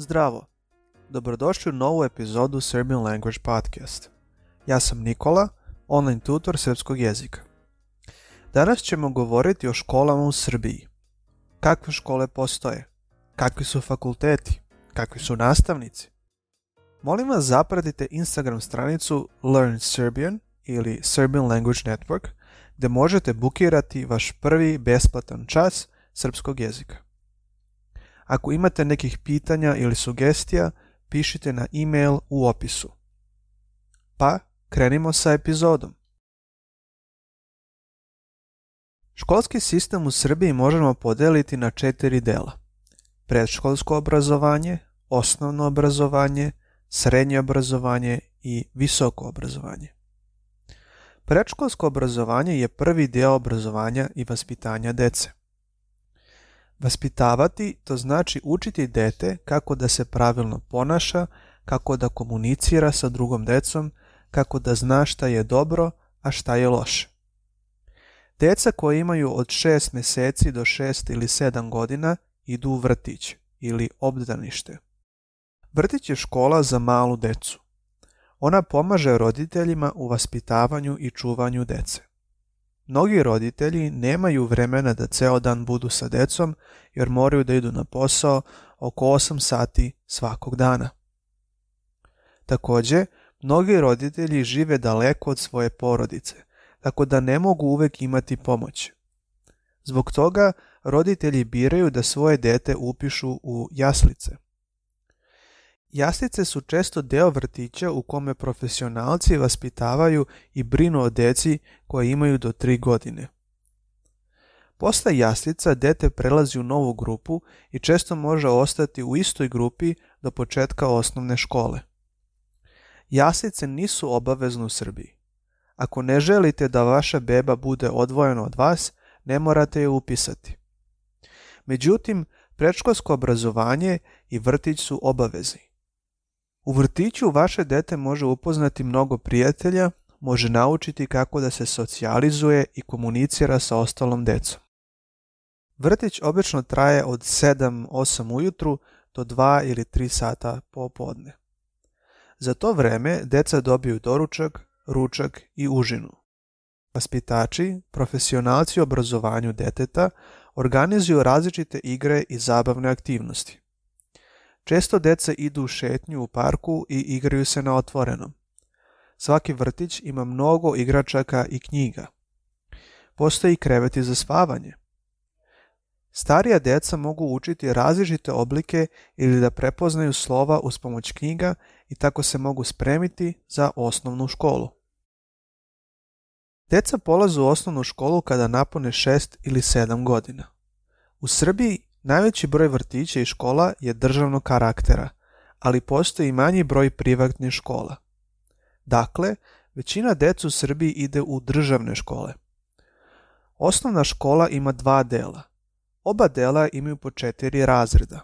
Zdravo! Dobrodošli u novu epizodu Serbian Language Podcast. Ja sam Nikola, online tutor srpskog jezika. Danas ćemo govoriti o školama u Srbiji. Kakve škole postoje? Kakvi su fakulteti? Kakvi su nastavnici? Molim vas zapratite Instagram stranicu Learn Serbian ili Serbian Language Network gdje možete bukirati vaš prvi besplatan čas srpskog jezika. Ako imate nekih pitanja ili sugestija, pišite na e-mail u opisu. Pa, krenimo sa epizodom. Školski sistem u Srbiji možemo podeliti na četiri dela. Predškolsko obrazovanje, osnovno obrazovanje, srednje obrazovanje i visoko obrazovanje. Predškolsko obrazovanje je prvi dio obrazovanja i vaspitanja dece. Vaspitavati to znači učiti dete kako da se pravilno ponaša, kako da komunicira sa drugom decom, kako da zna šta je dobro, a šta je loše. Deca koja imaju od 6 mjeseci do 6 ili 7 godina idu u vrtić ili obdanište. Vrtić je škola za malu decu. Ona pomaže roditeljima u vaspitavanju i čuvanju dece. Mnogi roditelji nemaju vremena da ceo dan budu sa decom jer moraju da idu na posao oko 8 sati svakog dana. Također, mnogi roditelji žive daleko od svoje porodice, tako da ne mogu uvek imati pomoć. Zbog toga roditelji biraju da svoje dete upišu u jaslice. Jaslice su često deo vrtića u kome profesionalci vaspitavaju i brinu o deci koje imaju do tri godine. Posle jaslica dete prelazi u novu grupu i često može ostati u istoj grupi do početka osnovne škole. Jaslice nisu obavezne u Srbiji. Ako ne želite da vaša beba bude odvojena od vas, ne morate je upisati. Međutim, predškolsko obrazovanje i vrtić su obavezni. U vrtiću vaše dete može upoznati mnogo prijatelja, može naučiti kako da se socijalizuje i komunicira sa ostalom decom. Vrtić obično traje od 7-8 ujutru do 2 ili 3 sata popodne. Za to vreme deca dobiju doručak, ručak i užinu. Vaspitači, profesionalci u obrazovanju deteta organizuju različite igre i zabavne aktivnosti. Često djeca idu u šetnju u parku i igraju se na otvorenom. Svaki vrtić ima mnogo igračaka i knjiga. Postoji kreveti za spavanje. Starija deca mogu učiti različite oblike ili da prepoznaju slova uz pomoć knjiga i tako se mogu spremiti za osnovnu školu. Deca polazu u osnovnu školu kada napune 6 ili 7 godina. U Srbiji Najveći broj vrtića i škola je državnog karaktera, ali postoji manji broj privatnih škola. Dakle, većina dece u Srbiji ide u državne škole. Osnovna škola ima dva dela. Oba dela imaju po četiri razreda.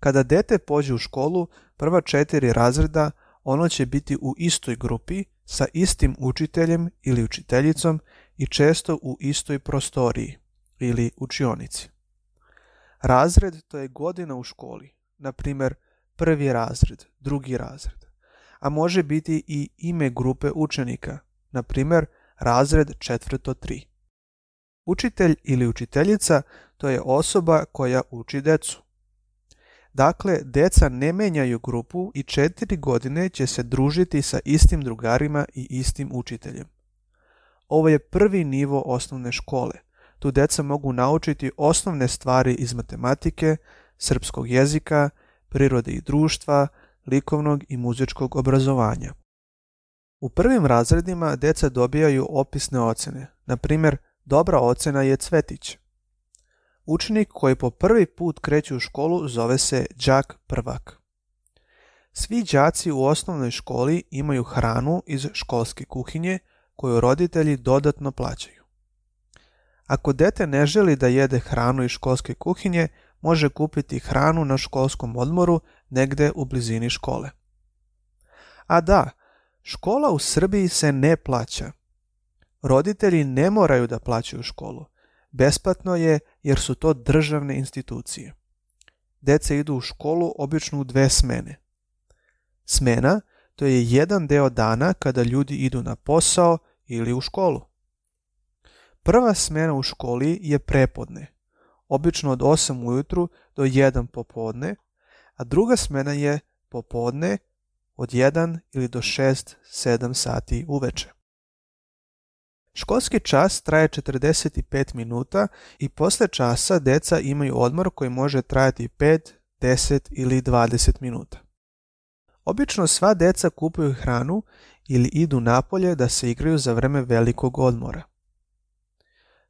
Kada dete pođe u školu, prva četiri razreda ono će biti u istoj grupi sa istim učiteljem ili učiteljicom i često u istoj prostoriji ili učionici. Razred to je godina u školi, na primjer prvi razred, drugi razred, a može biti i ime grupe učenika, na primjer razred četvrto tri. Učitelj ili učiteljica to je osoba koja uči decu. Dakle, deca ne menjaju grupu i četiri godine će se družiti sa istim drugarima i istim učiteljem. Ovo je prvi nivo osnovne škole – tu deca mogu naučiti osnovne stvari iz matematike, srpskog jezika, prirode i društva, likovnog i muzičkog obrazovanja. U prvim razredima deca dobijaju opisne ocene, na primjer dobra ocena je cvetić. Učenik koji po prvi put kreće u školu zove se đak prvak. Svi đaci u osnovnoj školi imaju hranu iz školske kuhinje koju roditelji dodatno plaćaju. Ako dete ne želi da jede hranu iz školske kuhinje, može kupiti hranu na školskom odmoru negde u blizini škole. A da, škola u Srbiji se ne plaća. Roditelji ne moraju da plaćaju školu. Besplatno je jer su to državne institucije. Dece idu u školu obično u dve smene. Smena to je jedan deo dana kada ljudi idu na posao ili u školu. Prva smjena u školi je prepodne, obično od 8 ujutru do 1 popodne, a druga smjena je popodne od 1 ili do 6-7 sati uveče. Školski čas traje 45 minuta i posle časa deca imaju odmor koji može trajati 5, 10 ili 20 minuta. Obično sva deca kupuju hranu ili idu napolje da se igraju za vreme velikog odmora.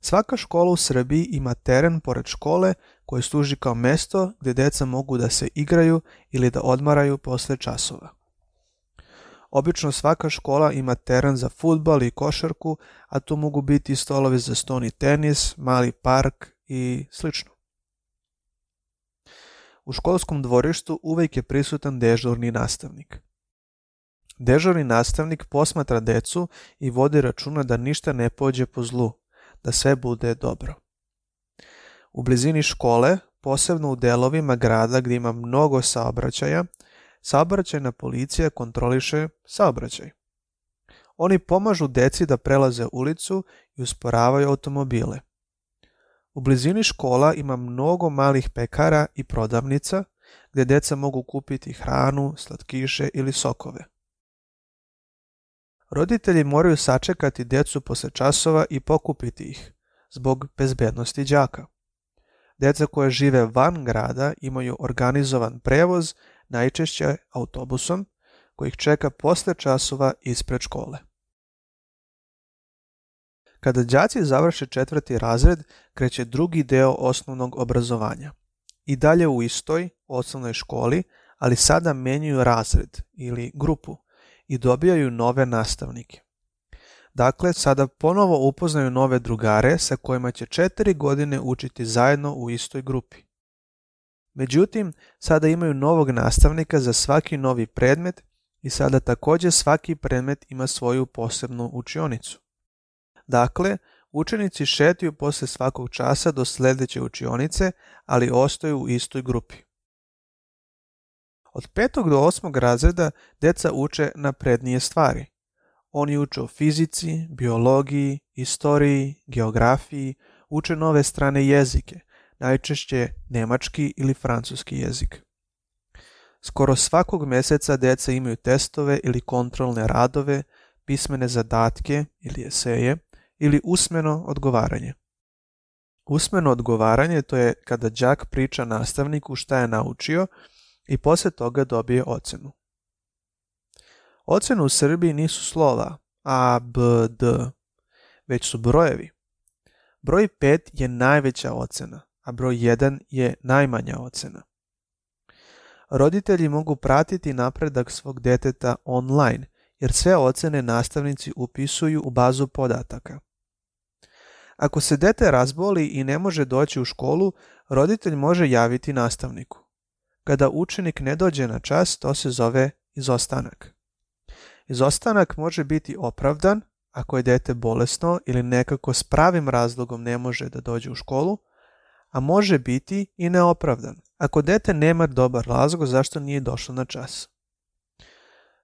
Svaka škola u Srbiji ima teren pored škole koji služi kao mesto gdje deca mogu da se igraju ili da odmaraju posle časova. Obično svaka škola ima teren za futbal i košarku, a tu mogu biti i stolovi za stoni tenis, mali park i sl. U školskom dvorištu uvek je prisutan dežurni nastavnik. Dežurni nastavnik posmatra decu i vodi računa da ništa ne pođe po zlu, da sve bude dobro. U blizini škole, posebno u delovima grada gdje ima mnogo saobraćaja, saobraćajna policija kontroliše saobraćaj. Oni pomažu deci da prelaze ulicu i usporavaju automobile. U blizini škola ima mnogo malih pekara i prodavnica gdje deca mogu kupiti hranu, slatkiše ili sokove roditelji moraju sačekati djecu posle časova i pokupiti ih, zbog bezbednosti đaka. Deca koja žive van grada imaju organizovan prevoz, najčešće autobusom, koji ih čeka posle časova ispred škole. Kada đaci završe četvrti razred, kreće drugi deo osnovnog obrazovanja. I dalje u istoj osnovnoj školi, ali sada menjuju razred ili grupu i dobijaju nove nastavnike. Dakle, sada ponovo upoznaju nove drugare sa kojima će četiri godine učiti zajedno u istoj grupi. Međutim, sada imaju novog nastavnika za svaki novi predmet i sada također svaki predmet ima svoju posebnu učionicu. Dakle, učenici šetuju posle svakog časa do sljedeće učionice, ali ostaju u istoj grupi. Od petog do osmog razreda deca uče naprednije stvari. Oni uče o fizici, biologiji, istoriji, geografiji, uče nove strane jezike, najčešće nemački ili francuski jezik. Skoro svakog meseca deca imaju testove ili kontrolne radove, pismene zadatke ili eseje ili usmeno odgovaranje. Usmeno odgovaranje to je kada đak priča nastavniku šta je naučio i poslije toga dobije ocenu. Ocenu u Srbiji nisu slova A, B, D, već su brojevi. Broj 5 je najveća ocena, a broj 1 je najmanja ocena. Roditelji mogu pratiti napredak svog deteta online, jer sve ocene nastavnici upisuju u bazu podataka. Ako se dete razboli i ne može doći u školu, roditelj može javiti nastavniku. Kada učenik ne dođe na čas, to se zove izostanak. Izostanak može biti opravdan ako je dete bolesno ili nekako s pravim razlogom ne može da dođe u školu, a može biti i neopravdan ako dete nema dobar razlog zašto nije došlo na čas.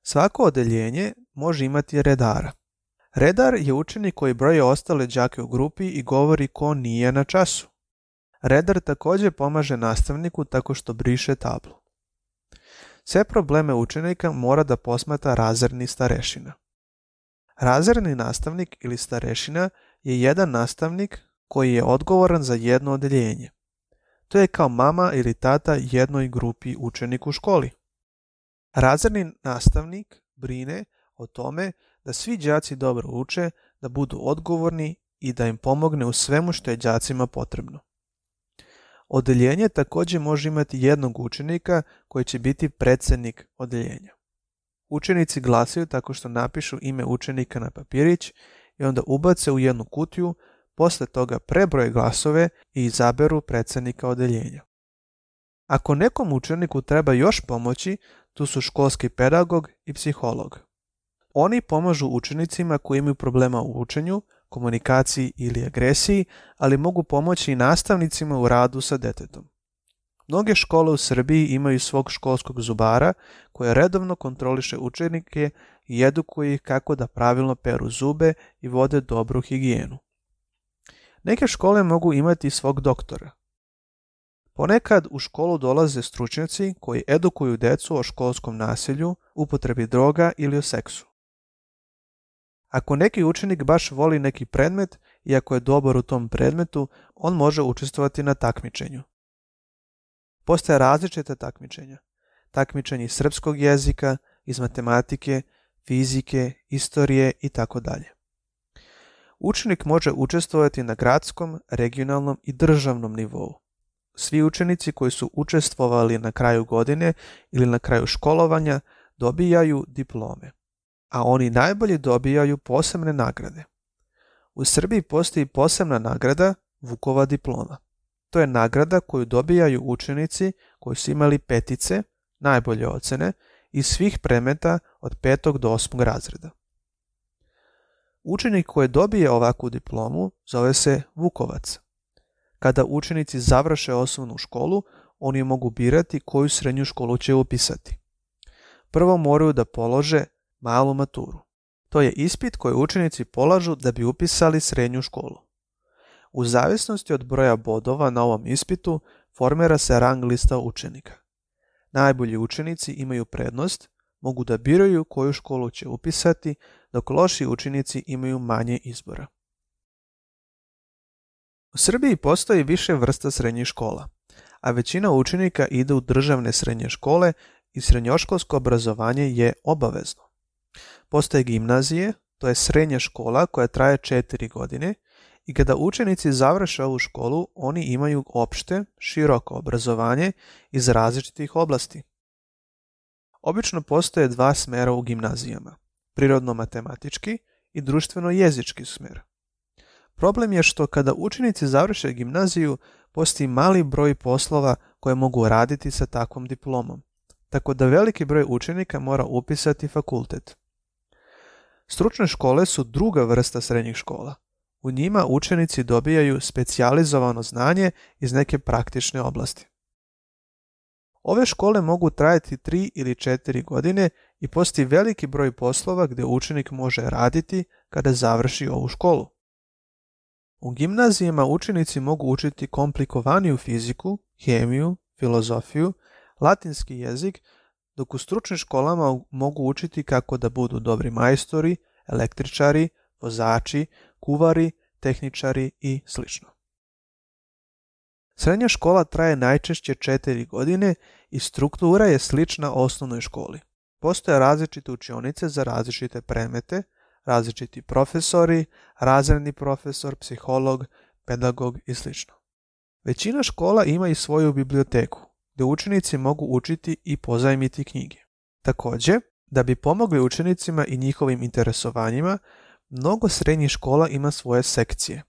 Svako odeljenje može imati redara. Redar je učenik koji broje ostale đake u grupi i govori ko nije na času. Redar također pomaže nastavniku tako što briše tablu. Sve probleme učenika mora da posmata razredni starešina. Razredni nastavnik ili starešina je jedan nastavnik koji je odgovoran za jedno odeljenje. To je kao mama ili tata jednoj grupi učenik u školi. Razredni nastavnik brine o tome da svi đaci dobro uče, da budu odgovorni i da im pomogne u svemu što je đacima potrebno. Odeljenje također može imati jednog učenika koji će biti predsjednik odeljenja. Učenici glasaju tako što napišu ime učenika na papirić i onda ubace u jednu kutiju, posle toga prebroje glasove i izaberu predsjednika odeljenja. Ako nekom učeniku treba još pomoći, tu su školski pedagog i psiholog. Oni pomažu učenicima koji imaju problema u učenju, komunikaciji ili agresiji, ali mogu pomoći i nastavnicima u radu sa detetom. Mnoge škole u Srbiji imaju svog školskog zubara koje redovno kontroliše učenike i edukuje ih kako da pravilno peru zube i vode dobru higijenu. Neke škole mogu imati svog doktora. Ponekad u školu dolaze stručnjaci koji edukuju decu o školskom nasilju, upotrebi droga ili o seksu. Ako neki učenik baš voli neki predmet i ako je dobar u tom predmetu, on može učestvovati na takmičenju. Postoje različite takmičenja. Takmičenje iz srpskog jezika, iz matematike, fizike, istorije i tako dalje. Učenik može učestvovati na gradskom, regionalnom i državnom nivou. Svi učenici koji su učestvovali na kraju godine ili na kraju školovanja dobijaju diplome a oni najbolji dobijaju posebne nagrade. U Srbiji postoji posebna nagrada Vukova diploma. To je nagrada koju dobijaju učenici koji su imali petice, najbolje ocene, iz svih premeta od petog do osmog razreda. Učenik koji dobije ovakvu diplomu zove se Vukovac. Kada učenici završe osnovnu školu, oni mogu birati koju srednju školu će upisati. Prvo moraju da polože malu maturu. To je ispit koji učenici polažu da bi upisali srednju školu. U zavisnosti od broja bodova na ovom ispitu formira se rang lista učenika. Najbolji učenici imaju prednost, mogu da biraju koju školu će upisati, dok loši učenici imaju manje izbora. U Srbiji postoji više vrsta srednjih škola, a većina učenika ide u državne srednje škole i srednjoškolsko obrazovanje je obavezno. Postoje gimnazije, to je srednja škola koja traje četiri godine i kada učenici završe ovu školu, oni imaju opšte, široko obrazovanje iz različitih oblasti. Obično postoje dva smjera u gimnazijama, prirodno-matematički i društveno-jezički smer. Problem je što kada učenici završe gimnaziju, postoji mali broj poslova koje mogu raditi sa takvom diplomom, tako da veliki broj učenika mora upisati fakultet. Stručne škole su druga vrsta srednjih škola. U njima učenici dobijaju specijalizovano znanje iz neke praktične oblasti. Ove škole mogu trajati 3 ili 4 godine i postoji veliki broj poslova gdje učenik može raditi kada završi ovu školu. U gimnazijama učenici mogu učiti komplikovaniju fiziku, hemiju, filozofiju, latinski jezik, dok u stručnim školama mogu učiti kako da budu dobri majstori, električari, vozači, kuvari, tehničari i sl. Srednja škola traje najčešće 4 godine i struktura je slična osnovnoj školi. Postoje različite učionice za različite premete, različiti profesori, razredni profesor, psiholog, pedagog i sl. Većina škola ima i svoju biblioteku učenici mogu učiti i pozajmiti knjige. Također, da bi pomogli učenicima i njihovim interesovanjima, mnogo srednjih škola ima svoje sekcije.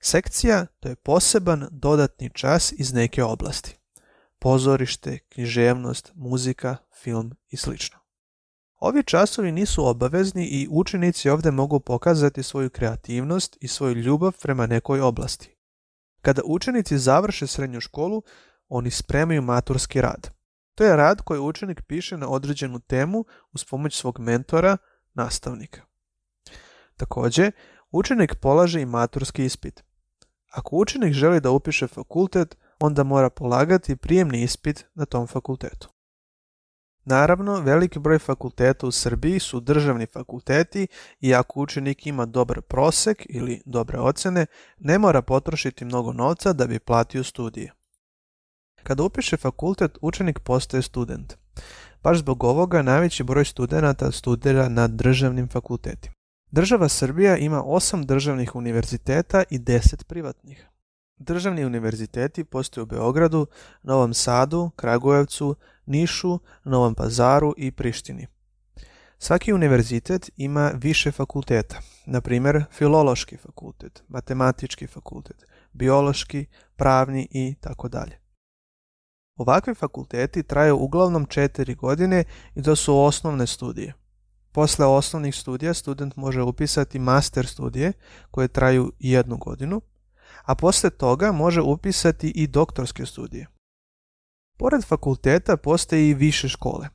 Sekcija to je poseban dodatni čas iz neke oblasti. Pozorište, književnost, muzika, film i sl. Ovi časovi nisu obavezni i učenici ovdje mogu pokazati svoju kreativnost i svoju ljubav prema nekoj oblasti. Kada učenici završe srednju školu, oni spremaju maturski rad. To je rad koji učenik piše na određenu temu uz pomoć svog mentora, nastavnika. Također, učenik polaže i maturski ispit. Ako učenik želi da upiše fakultet, onda mora polagati prijemni ispit na tom fakultetu. Naravno, veliki broj fakulteta u Srbiji su državni fakulteti i ako učenik ima dobar prosek ili dobre ocene, ne mora potrošiti mnogo novca da bi platio studije. Kada upiše fakultet, učenik postaje student. Baš zbog ovoga najveći broj studenata studira na državnim fakultetima. Država Srbija ima 8 državnih univerziteta i 10 privatnih. Državni univerziteti postoje u Beogradu, Novom Sadu, Kragujevcu, Nišu, Novom Pazaru i Prištini. Svaki univerzitet ima više fakulteta, na primjer filološki fakultet, matematički fakultet, biološki, pravni i tako dalje. Ovakvi fakulteti traju uglavnom četiri godine i to su osnovne studije. Posle osnovnih studija student može upisati master studije koje traju jednu godinu, a posle toga može upisati i doktorske studije. Pored fakulteta postoje i više škole.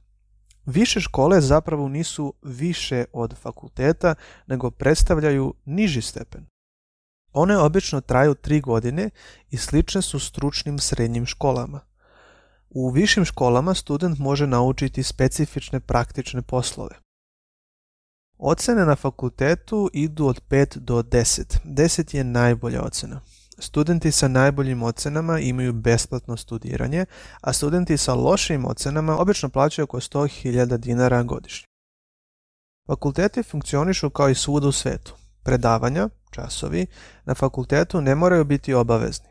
Više škole zapravo nisu više od fakulteta, nego predstavljaju niži stepen. One obično traju tri godine i slične su stručnim srednjim školama. U višim školama student može naučiti specifične praktične poslove. Ocene na fakultetu idu od 5 do 10. 10 je najbolja ocena. Studenti sa najboljim ocenama imaju besplatno studiranje, a studenti sa lošim ocenama obično plaćaju oko 100.000 dinara godišnje. Fakulteti funkcionišu kao i svuda u svetu. Predavanja, časovi, na fakultetu ne moraju biti obavezni.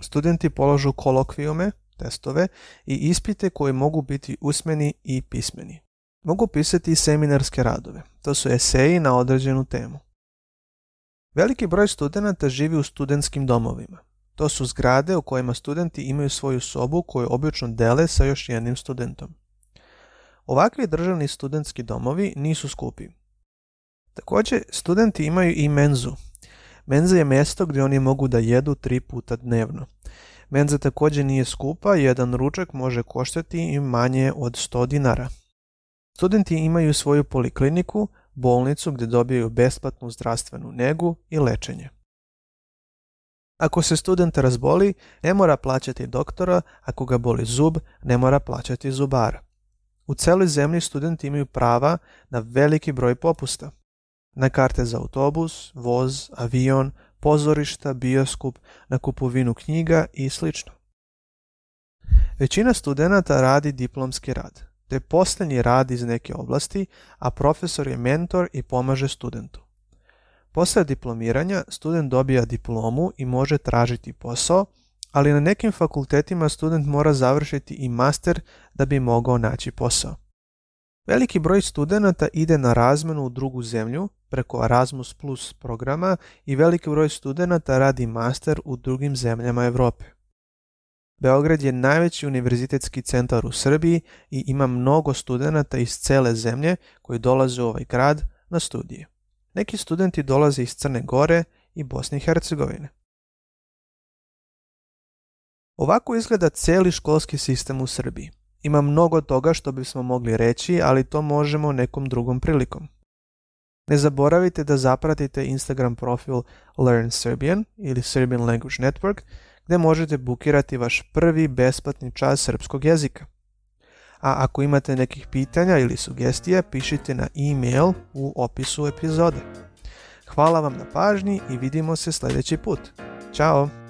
Studenti polažu kolokvijume, testove i ispite koji mogu biti usmeni i pismeni. Mogu pisati i seminarske radove, to su eseji na određenu temu. Veliki broj studenta živi u studentskim domovima. To su zgrade u kojima studenti imaju svoju sobu koju obično dele sa još jednim studentom. Ovakvi državni studentski domovi nisu skupi. Također, studenti imaju i menzu. Menza je mjesto gdje oni mogu da jedu tri puta dnevno. Menza također nije skupa, jedan ručak može koštati i manje od 100 dinara. Studenti imaju svoju polikliniku, bolnicu gdje dobijaju besplatnu zdravstvenu negu i lečenje. Ako se student razboli, ne mora plaćati doktora, ako ga boli zub, ne mora plaćati zubara. U celoj zemlji studenti imaju prava na veliki broj popusta. Na karte za autobus, voz, avion, pozorišta, bioskup, na kupovinu knjiga i sl. Većina studenata radi diplomski rad, te posljednji rad iz neke oblasti, a profesor je mentor i pomaže studentu. Posle diplomiranja student dobija diplomu i može tražiti posao, ali na nekim fakultetima student mora završiti i master da bi mogao naći posao. Veliki broj studenata ide na razmenu u drugu zemlju preko Erasmus Plus programa i veliki broj studenata radi master u drugim zemljama Europe. Beograd je najveći univerzitetski centar u Srbiji i ima mnogo studenata iz cele zemlje koji dolaze u ovaj grad na studije. Neki studenti dolaze iz Crne Gore i Bosne i Hercegovine. Ovako izgleda celi školski sistem u Srbiji. Ima mnogo toga što bismo mogli reći, ali to možemo nekom drugom prilikom. Ne zaboravite da zapratite Instagram profil Learn Serbian ili Serbian Language Network gdje možete bukirati vaš prvi besplatni čas srpskog jezika. A ako imate nekih pitanja ili sugestija, pišite na e-mail u opisu epizode. Hvala vam na pažnji i vidimo se sljedeći put. Ćao!